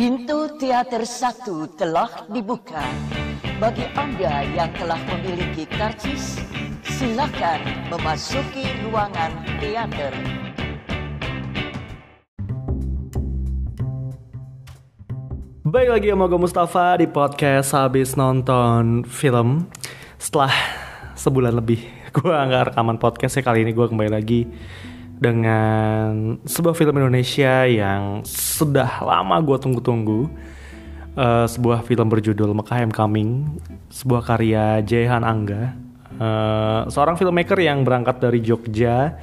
Pintu teater satu telah dibuka. Bagi Anda yang telah memiliki karcis, silakan memasuki ruangan teater. Baik lagi sama gue Mustafa di podcast habis nonton film Setelah sebulan lebih gue nggak rekaman podcast ya kali ini gue kembali lagi dengan sebuah film Indonesia yang sudah lama gue tunggu-tunggu. Uh, sebuah film berjudul Mekah I'm Coming sebuah karya Jehan Angga. Uh, seorang filmmaker yang berangkat dari Jogja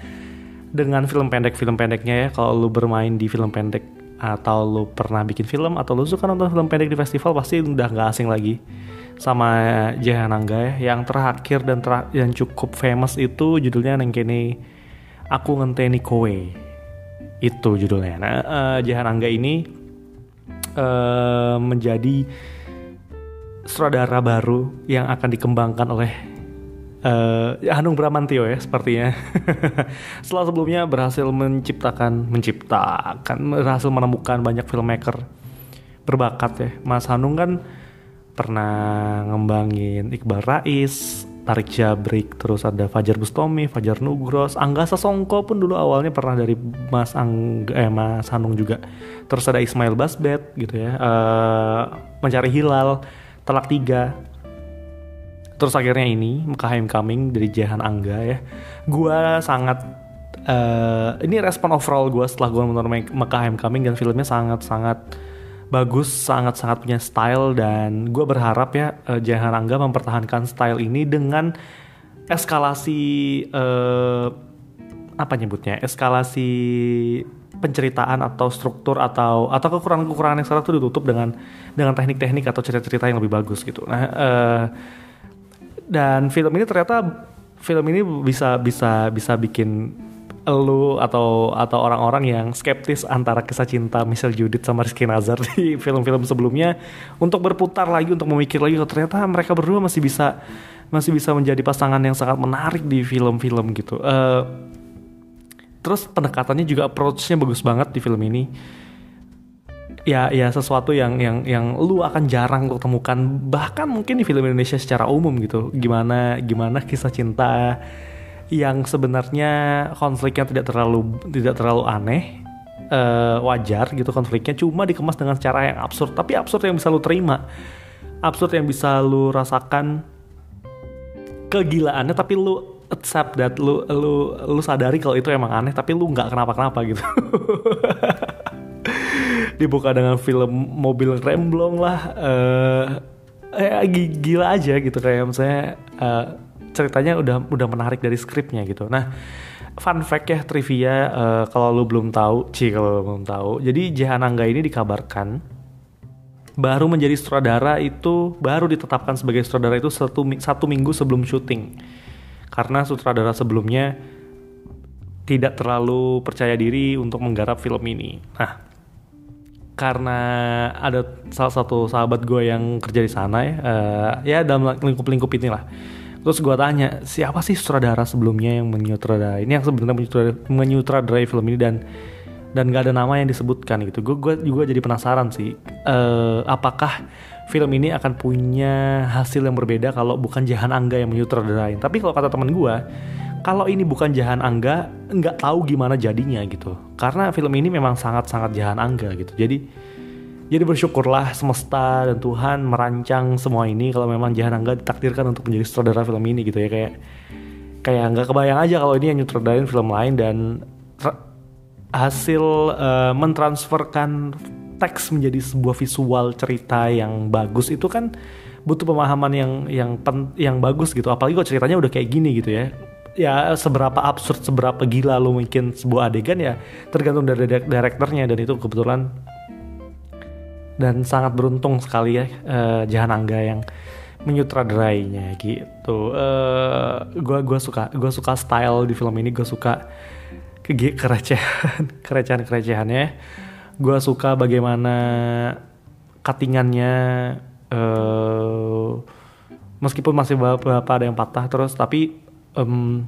dengan film pendek film pendeknya ya. Kalau lu bermain di film pendek atau lu pernah bikin film atau lu suka nonton film pendek di festival pasti udah nggak asing lagi sama Jehan Angga ya. Yang terakhir dan ter yang cukup famous itu judulnya Nengkene Aku Ngenteni Kowe. Itu judulnya. Nah, uh, Jahan Angga ini uh, menjadi sutradara baru yang akan dikembangkan oleh uh, Hanung Bramantio ya sepertinya. Setelah sebelumnya berhasil menciptakan, menciptakan, berhasil menemukan banyak filmmaker berbakat ya. Mas Hanung kan pernah ngembangin Iqbal Rais, Tarik Jabrik, terus ada Fajar Bustomi, Fajar Nugros, Angga Sasongko pun dulu awalnya pernah dari Mas Angga, eh Mas Hanung juga. Terus ada Ismail Basbet gitu ya, uh, Mencari Hilal, Telak Tiga. Terus akhirnya ini Mekah Coming dari Jahan Angga ya. Gua sangat uh, ini respon overall gue setelah gue menonton Mekah Coming dan filmnya sangat-sangat bagus, sangat-sangat punya style dan gue berharap ya uh, Jahan Angga mempertahankan style ini dengan eskalasi uh, apa nyebutnya eskalasi penceritaan atau struktur atau atau kekurangan-kekurangan yang salah itu ditutup dengan dengan teknik-teknik atau cerita-cerita yang lebih bagus gitu. Nah uh, dan film ini ternyata film ini bisa bisa bisa bikin lu atau atau orang-orang yang skeptis antara kisah cinta Michelle Judith sama Rizky Nazar di film-film sebelumnya untuk berputar lagi untuk memikir lagi oh, ternyata mereka berdua masih bisa masih bisa menjadi pasangan yang sangat menarik di film-film gitu. Uh, terus pendekatannya juga approach-nya bagus banget di film ini. Ya, ya sesuatu yang yang yang lu akan jarang lu temukan bahkan mungkin di film Indonesia secara umum gitu. Gimana gimana kisah cinta yang sebenarnya konfliknya tidak terlalu tidak terlalu aneh uh, wajar gitu konfliknya. Cuma dikemas dengan cara yang absurd tapi absurd yang bisa lu terima. Absurd yang bisa lu rasakan kegilaannya tapi lu accept that lu lu lu sadari kalau itu emang aneh tapi lu nggak kenapa-kenapa gitu. Dibuka dengan film mobil remblong lah uh, eh gila aja gitu. Kayak misalnya uh, ceritanya udah udah menarik dari skripnya gitu. Nah, fun fact ya trivia uh, kalau lu belum tahu, Ci kalau lu belum tahu. Jadi Jehan Angga ini dikabarkan baru menjadi sutradara itu baru ditetapkan sebagai sutradara itu satu, satu minggu sebelum syuting. Karena sutradara sebelumnya tidak terlalu percaya diri untuk menggarap film ini. Nah, karena ada salah satu sahabat gue yang kerja di sana ya, uh, ya dalam lingkup-lingkup inilah Terus gue tanya, siapa sih sutradara sebelumnya yang menyutradarai ini yang sebenarnya menyutradarai, menyutradarai film ini dan dan gak ada nama yang disebutkan gitu. Gue juga jadi penasaran sih, uh, apakah film ini akan punya hasil yang berbeda kalau bukan Jahan Angga yang menyutradarai. Tapi kalau kata teman gue, kalau ini bukan Jahan Angga, nggak tahu gimana jadinya gitu. Karena film ini memang sangat-sangat Jahan Angga gitu. Jadi jadi bersyukurlah semesta dan Tuhan merancang semua ini kalau memang Jahan Angga ditakdirkan untuk menjadi sutradara film ini gitu ya. Kayak kayak nggak kebayang aja kalau ini yang nyutradarin film lain dan hasil uh, mentransferkan teks menjadi sebuah visual cerita yang bagus itu kan butuh pemahaman yang yang pen, yang bagus gitu. Apalagi kalau ceritanya udah kayak gini gitu ya. Ya seberapa absurd seberapa gila lo mungkin sebuah adegan ya tergantung dari direkturnya dan itu kebetulan dan sangat beruntung sekali ya uh, Jahan Angga yang menyutradarainya gitu. Uh, gua gua suka gua suka style di film ini, gua suka ke kerecehan, kerecehan-kerecehannya. Gua suka bagaimana cuttingannya uh, meskipun masih beberapa ada yang patah terus tapi um,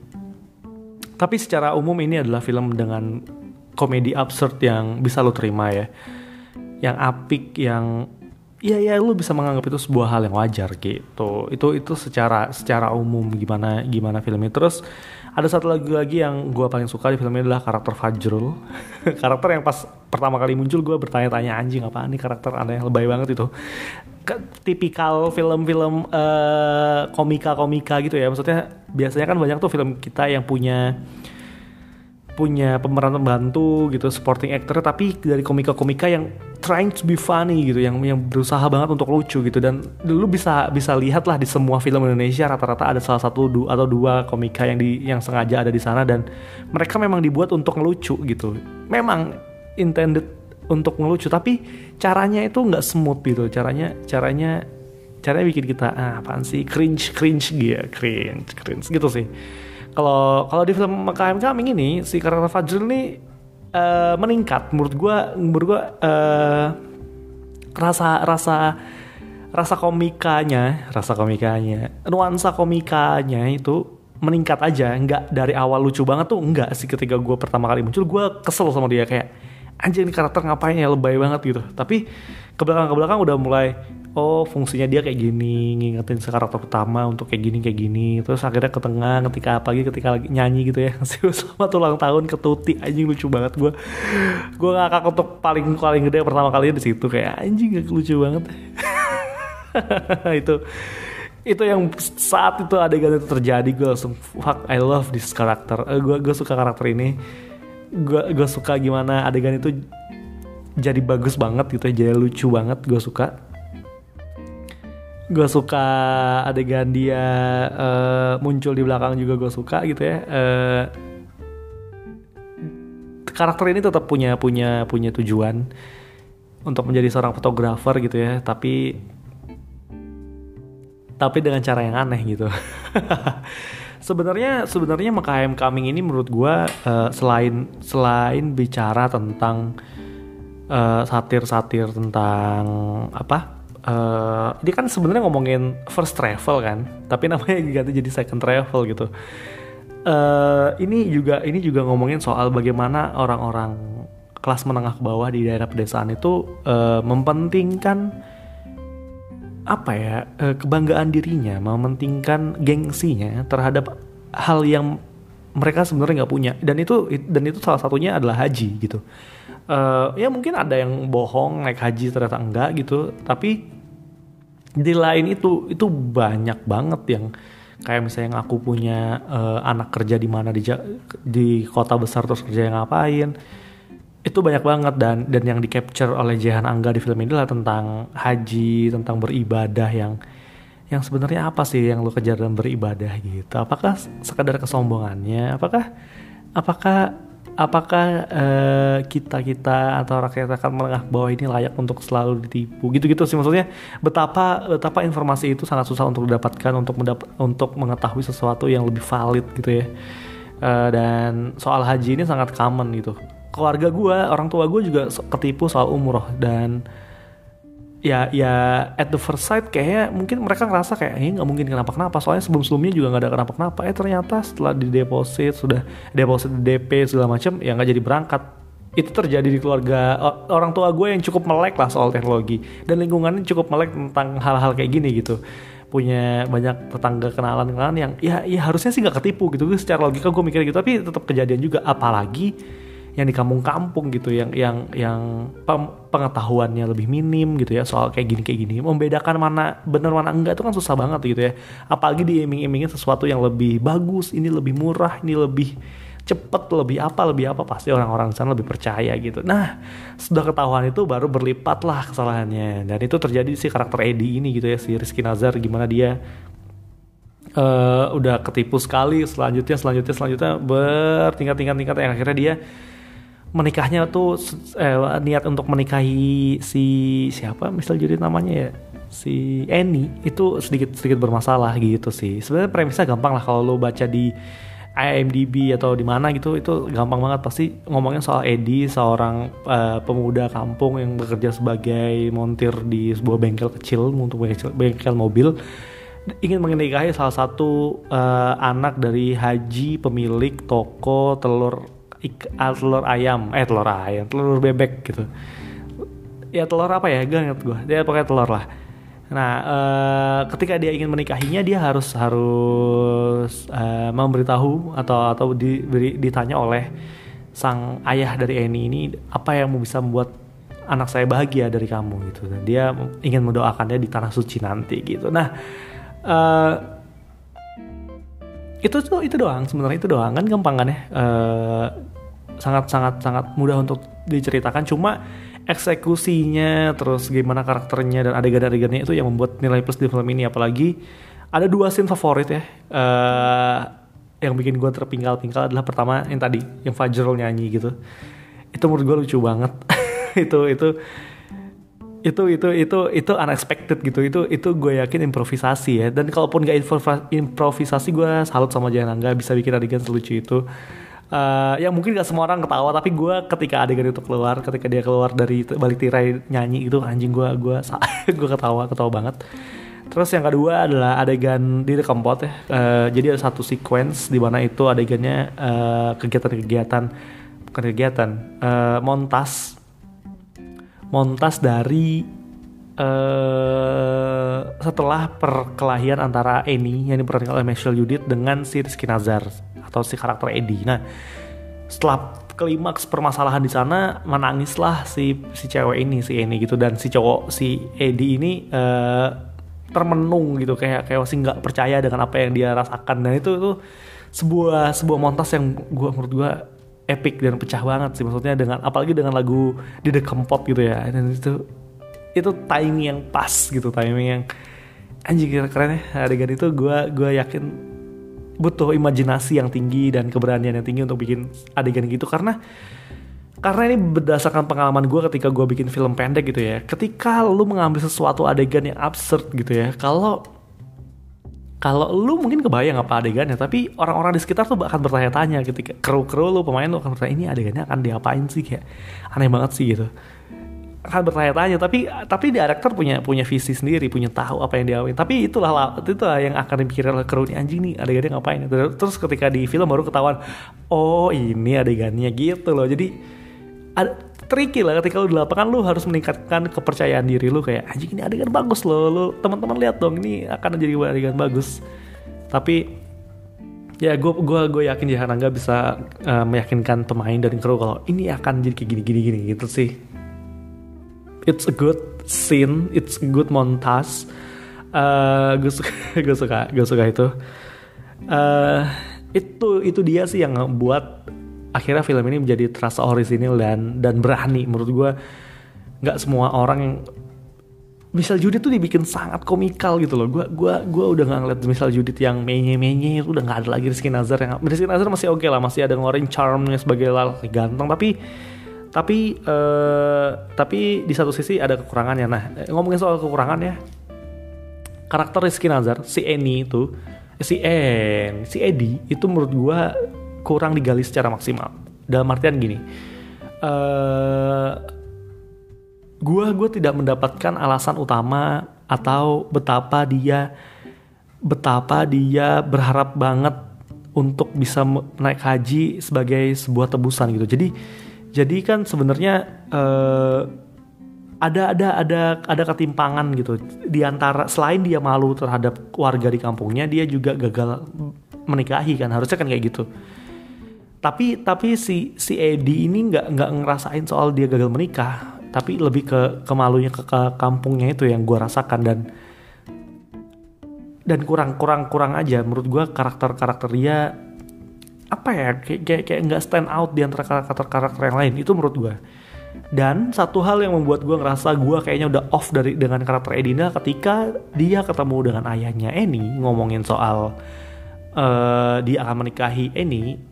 tapi secara umum ini adalah film dengan komedi absurd yang bisa lo terima ya yang apik yang ya ya lu bisa menganggap itu sebuah hal yang wajar gitu. Itu itu secara secara umum gimana gimana filmnya. Terus ada satu lagi lagi yang gue paling suka di film ini adalah karakter Fajrul. Karakter yang pas pertama kali muncul gue bertanya-tanya anjing apa nih karakter? Aneh lebay banget itu. Ke, tipikal film-film uh, komika-komika gitu ya. Maksudnya biasanya kan banyak tuh film kita yang punya punya pemeran pembantu gitu supporting actor tapi dari komika-komika yang trying to be funny gitu yang yang berusaha banget untuk lucu gitu. Dan lu bisa bisa lihat lah di semua film Indonesia rata-rata ada salah satu du, atau dua komika yang di yang sengaja ada di sana. Dan mereka memang dibuat untuk ngelucu gitu. Memang intended untuk ngelucu tapi caranya itu nggak smooth gitu. Caranya caranya caranya bikin kita ah, apaan sih? Cringe cringe gitu cringe cringe gitu sih. Kalau kalau di film KM Coming ini si karakter Fajrul ini uh, meningkat. Menurut gue menurut gue uh, rasa rasa rasa komikanya rasa komikanya nuansa komikanya itu meningkat aja. Nggak dari awal lucu banget tuh enggak sih ketika gue pertama kali muncul. Gue kesel sama dia kayak anjir ini karakter ngapain ya? Lebay banget gitu. Tapi ke belakang ke belakang udah mulai oh fungsinya dia kayak gini ngingetin karakter utama untuk kayak gini kayak gini. Terus akhirnya ke tengah ketika apalagi ketika lagi nyanyi gitu ya. Selamat ulang tahun ke Tuti anjing lucu banget gue gue ngakak untuk paling paling gede pertama kali di situ kayak anjing lucu banget. Itu itu yang saat itu adegan itu terjadi gue langsung fuck I love this karakter uh, gue gue suka karakter ini. Gue gue suka gimana adegan itu jadi bagus banget gitu ya jadi lucu banget gue suka gue suka adegan dia uh, muncul di belakang juga gue suka gitu ya. Uh, karakter ini tetap punya punya punya tujuan untuk menjadi seorang fotografer gitu ya tapi tapi dengan cara yang aneh gitu. Sebenarnya sebenarnya MKM Coming ini menurut gue uh, selain selain bicara tentang uh, satir-satir tentang apa uh, ini kan sebenarnya ngomongin first travel kan, tapi namanya ganti jadi second travel gitu. Uh, ini juga ini juga ngomongin soal bagaimana orang-orang kelas menengah ke bawah di daerah pedesaan itu uh, mempentingkan apa ya uh, kebanggaan dirinya, mementingkan gengsinya terhadap hal yang mereka sebenarnya nggak punya dan itu dan itu salah satunya adalah haji gitu uh, ya mungkin ada yang bohong naik haji ternyata enggak gitu tapi di lain itu itu banyak banget yang kayak misalnya yang aku punya uh, anak kerja di mana di di kota besar terus kerja yang ngapain. Itu banyak banget dan dan yang di capture oleh Jehan Angga di film ini adalah tentang haji tentang beribadah yang yang sebenarnya apa sih yang lo kejar dalam beribadah gitu? Apakah sekadar kesombongannya? Apakah apakah apakah uh, kita kita atau rakyat rakyat menengah bawah ini layak untuk selalu ditipu? Gitu-gitu sih maksudnya betapa betapa informasi itu sangat susah untuk didapatkan untuk mendapat untuk mengetahui sesuatu yang lebih valid gitu ya. Uh, dan soal haji ini sangat common gitu. Keluarga gue orang tua gue juga ketipu soal umroh dan ya ya at the first sight kayaknya mungkin mereka ngerasa kayak ini nggak mungkin kenapa kenapa soalnya sebelum sebelumnya juga nggak ada kenapa kenapa eh ternyata setelah di deposit sudah deposit DP segala macam ya nggak jadi berangkat. Itu terjadi di keluarga orang tua gue yang cukup melek lah soal teknologi. Dan lingkungannya cukup melek tentang hal-hal kayak gini gitu. Punya banyak tetangga kenalan-kenalan yang ya ya harusnya sih nggak ketipu gitu. Secara logika gue mikir gitu. Tapi tetap kejadian juga. Apalagi yang di kampung-kampung gitu yang yang yang pengetahuannya lebih minim gitu ya soal kayak gini kayak gini. Membedakan mana benar mana enggak itu kan susah banget gitu ya. Apalagi diiming-imingin sesuatu yang lebih bagus ini lebih murah ini lebih cepet lebih apa lebih apa pasti orang-orang sana lebih percaya gitu. Nah sudah ketahuan itu baru berlipat lah kesalahannya. Dan itu terjadi si karakter Edi ini gitu ya si Rizky Nazar gimana dia uh, udah ketipu sekali selanjutnya selanjutnya selanjutnya bertingkat-tingkat-tingkat yang akhirnya dia menikahnya tuh eh, niat untuk menikahi si siapa misal jadi namanya ya? Si Annie. Itu sedikit sedikit bermasalah gitu sih. Sebenarnya premisnya gampang lah kalau lo baca di IMDb atau di mana gitu itu gampang banget. Pasti ngomongin soal Eddie seorang uh, pemuda kampung yang bekerja sebagai montir di sebuah bengkel kecil untuk bengkel, bengkel mobil. Ingin menikahi salah satu uh, anak dari haji pemilik toko telur ik, telur ayam. Eh telur ayam telur bebek gitu. Ya telur apa ya? Gak inget gue dia pakai telur lah. Nah uh, ketika dia ingin menikahinya dia harus harus uh, memberitahu atau atau diberi, ditanya oleh sang ayah dari Eni ini apa yang bisa membuat anak saya bahagia dari kamu? Gitu. Dan dia ingin mendoakannya di tanah suci nanti gitu. Nah uh, itu tuh itu doang sebenarnya itu doang. Kan gampang kan ya uh, sangat sangat sangat mudah untuk diceritakan. Cuma eksekusinya terus gimana karakternya dan adegan-adegannya itu yang membuat nilai plus di film ini. Apalagi ada dua scene favorit ya uh, yang bikin gue terpinggal-pinggal adalah pertama yang tadi yang Fajrul nyanyi gitu. Itu menurut gue lucu banget. Itu itu itu itu itu itu unexpected gitu. Itu itu gue yakin improvisasi ya. Dan kalaupun gak improvisasi gue salut sama Janangga bisa bikin adegan selucu itu. Uh, ya mungkin gak semua orang ketawa tapi gue ketika adegan itu keluar ketika dia keluar dari balik tirai nyanyi itu anjing gue gue gue ketawa ketawa banget. Terus yang kedua adalah adegan di The Kempot ya. Uh, jadi ada satu sequence di mana itu adegannya uh, kegiatan-kegiatan bukan kegiatan uh, montas montas dari uh, setelah perkelahian antara Eni yang diperankan oleh Michelle Judith dengan si Rizky Nazar atau si karakter Eddie. Nah, setelah klimaks permasalahan di sana menangislah si si cewek ini si Eni gitu. Dan si cowok si Eddie ini uh, termenung gitu. Kayak kayak masih nggak percaya dengan apa yang dia rasakan. Dan itu itu sebuah sebuah montas yang gua menurut gua epic dan pecah banget sih maksudnya dengan apalagi dengan lagu di The Kempot gitu ya. Dan itu itu timing yang pas gitu timing yang anjing keren ya. Adegan itu gue gue yakin butuh imajinasi yang tinggi dan keberanian yang tinggi untuk bikin adegan gitu. Karena karena ini berdasarkan pengalaman gue ketika gue bikin film pendek gitu ya. Ketika lu mengambil sesuatu adegan yang absurd gitu ya kalau kalau lu mungkin kebayang apa adegannya tapi orang-orang di sekitar tuh akan bertanya-tanya ketika kru-kru lu pemain lu akan bertanya ini adegannya akan diapain sih? Kayak aneh banget sih gitu. Akan bertanya-tanya tapi tapi director punya punya visi sendiri punya tahu apa yang dia tapi itulah itulah yang akan dipikirkan oleh kru ini anjing nih adegannya ngapain? Terus ketika di film baru ketahuan oh ini adegannya gitu loh. Jadi tricky lah ketika lu di lapangan lu harus meningkatkan kepercayaan diri lu kayak anjing ini adegan bagus loh lu teman-teman lihat dong ini akan jadi adegan bagus tapi ya gue gua gue yakin Jahanangga bisa uh, meyakinkan pemain dan kru kalau ini akan jadi kayak gini gini gini gitu sih it's a good scene, it's a good montage. Uh, gue suka, gue suka, gue suka itu. Uh, itu itu dia sih yang buat akhirnya film ini menjadi terasa orisinil dan dan berani. Menurut gue nggak semua orang yang misal Judith tuh dibikin sangat komikal gitu loh. Gue gua gua udah nggak ngeliat misal Judith yang menye-menye itu udah nggak ada lagi Rizky Nazar yang Rizky Nazar masih oke okay lah, masih ada ngeluarin charmnya sebagai laki ganteng. Tapi tapi uh, tapi di satu sisi ada kekurangannya. Nah ngomongin soal kekurangan ya. Karakter Rizky Nazar si Eni itu si En si Edi itu menurut gua kurang digali secara maksimal. Dalam artian gini uh, gua gua tidak mendapatkan alasan utama atau betapa dia betapa dia berharap banget untuk bisa naik haji sebagai sebuah tebusan gitu. Jadi jadi kan sebenarnya uh, ada ada ada ada ketimpangan gitu. Di antara selain dia malu terhadap warga di kampungnya dia juga gagal menikahi kan. Harusnya kan kayak gitu tapi tapi si si Edi ini nggak nggak ngerasain soal dia gagal menikah. Tapi lebih ke kemalunya ke, ke kampungnya itu yang gue rasakan dan dan kurang kurang kurang aja. Menurut gue karakter karakter dia apa ya kayak kayak kayak nggak stand out di antara karakter karakter yang lain. Itu menurut gue dan satu hal yang membuat gue ngerasa gue kayaknya udah off dari dengan karakter Edina ketika dia ketemu dengan ayahnya Eni ngomongin soal uh, dia akan menikahi Eni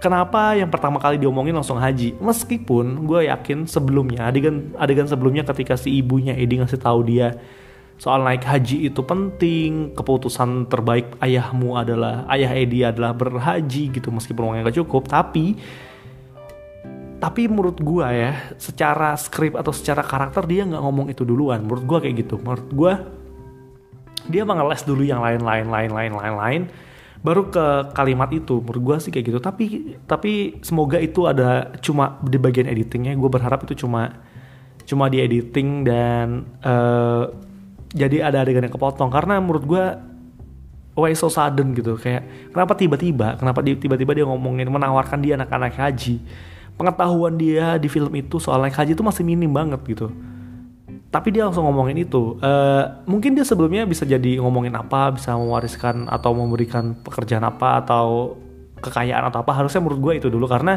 kenapa yang pertama kali diomongin langsung haji? Meskipun gue yakin sebelumnya adegan adegan sebelumnya ketika si ibunya Edi ngasih tahu dia soal naik haji itu penting keputusan terbaik ayahmu adalah ayah Edi adalah berhaji gitu meskipun uangnya gak cukup. Tapi tapi menurut gue ya secara skrip atau secara karakter dia nggak ngomong itu duluan. Menurut gue kayak gitu. Menurut gue dia mengeles dulu yang lain lain lain lain lain lain baru ke kalimat itu menurut gue sih kayak gitu. Tapi tapi semoga itu ada cuma di bagian editingnya. Gue berharap itu cuma cuma di editing dan uh, jadi ada adegan yang kepotong. Karena menurut gue why so sudden gitu. Kayak kenapa tiba-tiba? Kenapa tiba-tiba dia ngomongin menawarkan dia anak-anak haji? Pengetahuan dia di film itu soal naik haji itu masih minim banget gitu tapi dia langsung ngomongin itu. Uh, mungkin dia sebelumnya bisa jadi ngomongin apa bisa mewariskan atau memberikan pekerjaan apa atau kekayaan atau apa. Harusnya menurut gue itu dulu. Karena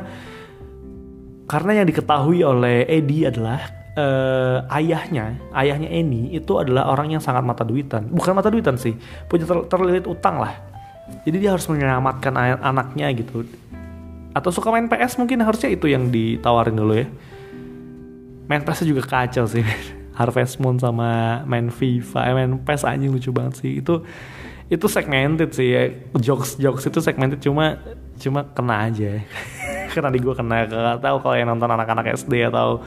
karena yang diketahui oleh Eddie adalah uh, ayahnya ayahnya Eni itu adalah orang yang sangat mata duitan. Bukan mata duitan sih punya ter terlilit utang lah. Jadi dia harus menyelamatkan anaknya gitu. Atau suka main PS mungkin harusnya itu yang ditawarin dulu ya. Main PS juga kacau sih Harvest Moon sama main FIFA, eh, main PES anjing lucu banget sih. Itu itu segmented sih ya. Jokes jokes itu segmented cuma cuma kena aja. Karena di gue kena gak tahu kalau yang nonton anak-anak SD atau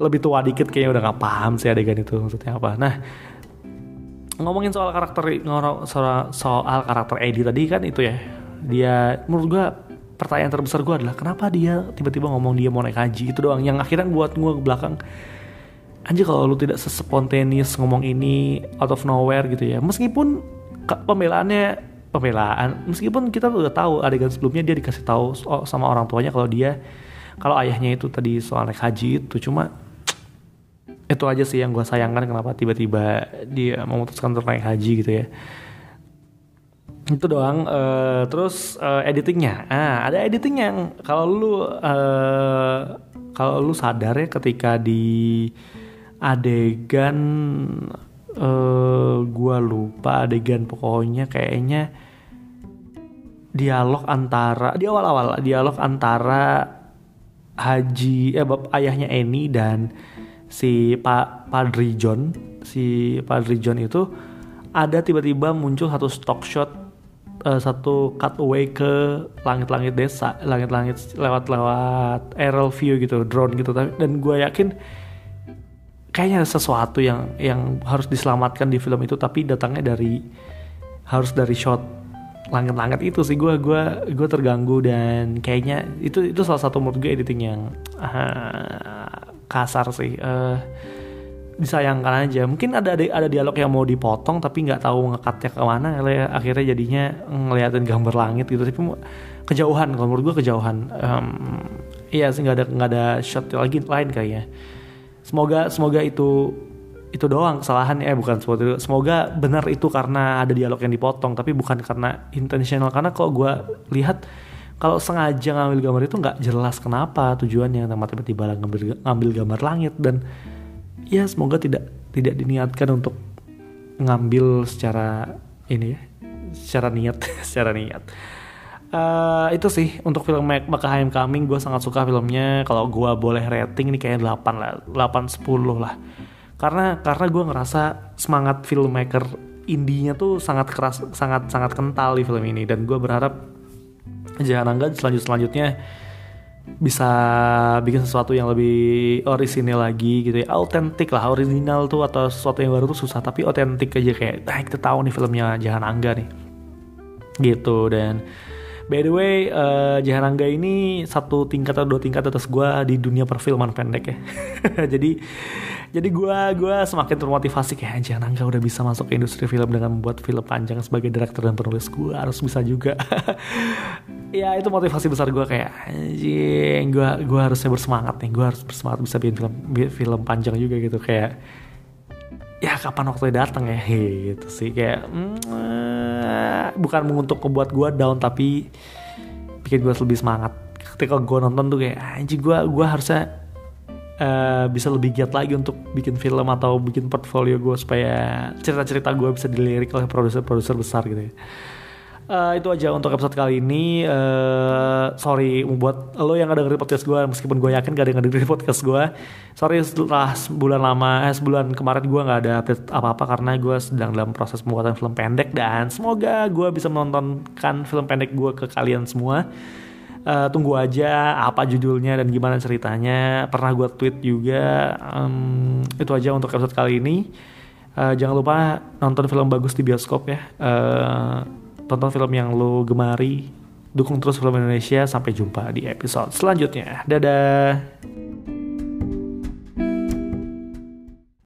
lebih tua dikit kayaknya udah gak paham sih adegan itu maksudnya apa. Nah, ngomongin soal karakter soal, soal karakter Eddie tadi kan itu ya. Dia menurut gue pertanyaan terbesar gue adalah kenapa dia tiba-tiba ngomong dia mau naik haji itu doang yang akhirnya buat gue ke belakang anjir kalau lu tidak sespontaneous ngomong ini out of nowhere gitu ya meskipun pembelaannya pembelaan meskipun kita udah tahu adegan sebelumnya dia dikasih tahu sama orang tuanya kalau dia kalau ayahnya itu tadi soal naik haji itu cuma itu aja sih yang gue sayangkan kenapa tiba-tiba dia memutuskan untuk naik haji gitu ya. Itu doang uh, terus uh, editingnya. Ah ada editing yang kalau lu uh, kalau lu sadar ya ketika di adegan uh, gua lupa adegan pokoknya kayaknya dialog antara di awal-awal dialog antara Haji eh bap, ayahnya Eni dan si Pak Padri John. Si Padri John itu ada tiba-tiba muncul satu stock shot uh, satu cutaway ke langit-langit desa langit-langit lewat-lewat aerial view gitu drone gitu. Dan gue yakin kayaknya ada sesuatu yang yang harus diselamatkan di film itu tapi datangnya dari harus dari shot langit-langit itu sih. Gue gua gue terganggu dan kayaknya itu itu salah satu menurut gue editing yang uh, kasar sih. Uh, disayangkan aja. Mungkin ada ada dialog yang mau dipotong tapi nggak tahu ngekatnya ke mana. Akhirnya jadinya ngeliatin gambar langit gitu. Tapi kejauhan. Kalau menurut gue kejauhan. Um, iya sih nggak ada nggak ada shot lagi lain kayaknya semoga semoga itu itu doang kesalahannya eh bukan semoga semoga benar itu karena ada dialog yang dipotong tapi bukan karena intentional. Karena kok gue lihat kalau sengaja ngambil gambar itu nggak jelas kenapa tujuannya nama tiba-tiba ngambil ngambil gambar langit. Dan ya semoga tidak tidak diniatkan untuk ngambil secara ini ya secara niat secara niat Uh, itu sih untuk film Maka I'm Coming gue sangat suka filmnya. Kalau gue boleh rating ini kayak 8 lah 8 10 lah. Karena karena gue ngerasa semangat filmmaker indinya tuh sangat keras sangat sangat kental di film ini. Dan gue berharap jangan Angga selanjut selanjutnya bisa bikin sesuatu yang lebih orisinil lagi gitu ya. Autentik lah original tuh atau sesuatu yang baru tuh susah tapi otentik aja kayak nah kita tahu nih filmnya Jahan Angga nih. Gitu dan By the way, uh, Jaharangga ini satu tingkat atau dua tingkat atas gue di dunia perfilman pendek ya. jadi jadi gue gua semakin termotivasi kayak Jaharangga udah bisa masuk ke industri film dengan membuat film panjang sebagai direktur dan penulis gue harus bisa juga. ya itu motivasi besar gue kayak anjing gue gue harusnya bersemangat nih gue harus bersemangat bisa bikin film film panjang juga gitu kayak ya kapan waktunya datang ya gitu sih kayak mm, bukan untuk membuat gue down tapi bikin gue lebih semangat. Ketika gue nonton tuh kayak anjing gue gue harusnya uh, bisa lebih giat lagi untuk bikin film atau bikin portfolio gue supaya cerita-cerita gue bisa dilirik oleh produser-produser besar gitu ya Uh, itu aja untuk episode kali ini. Uh, sorry buat lo yang ada dengerin podcast gue, meskipun gue yakin gak ada yang dengerin podcast gue. Sorry setelah sebulan lama, eh, sebulan kemarin gue gak ada update apa-apa karena gue sedang dalam proses pembuatan film pendek dan semoga gue bisa menontonkan film pendek gue ke kalian semua. Uh, tunggu aja apa judulnya dan gimana ceritanya. Pernah gue tweet juga. Um, itu aja untuk episode kali ini. Uh, jangan lupa nonton film bagus di bioskop ya. Uh, tonton film yang lo gemari, dukung terus film Indonesia. Sampai jumpa di episode selanjutnya. Dadah.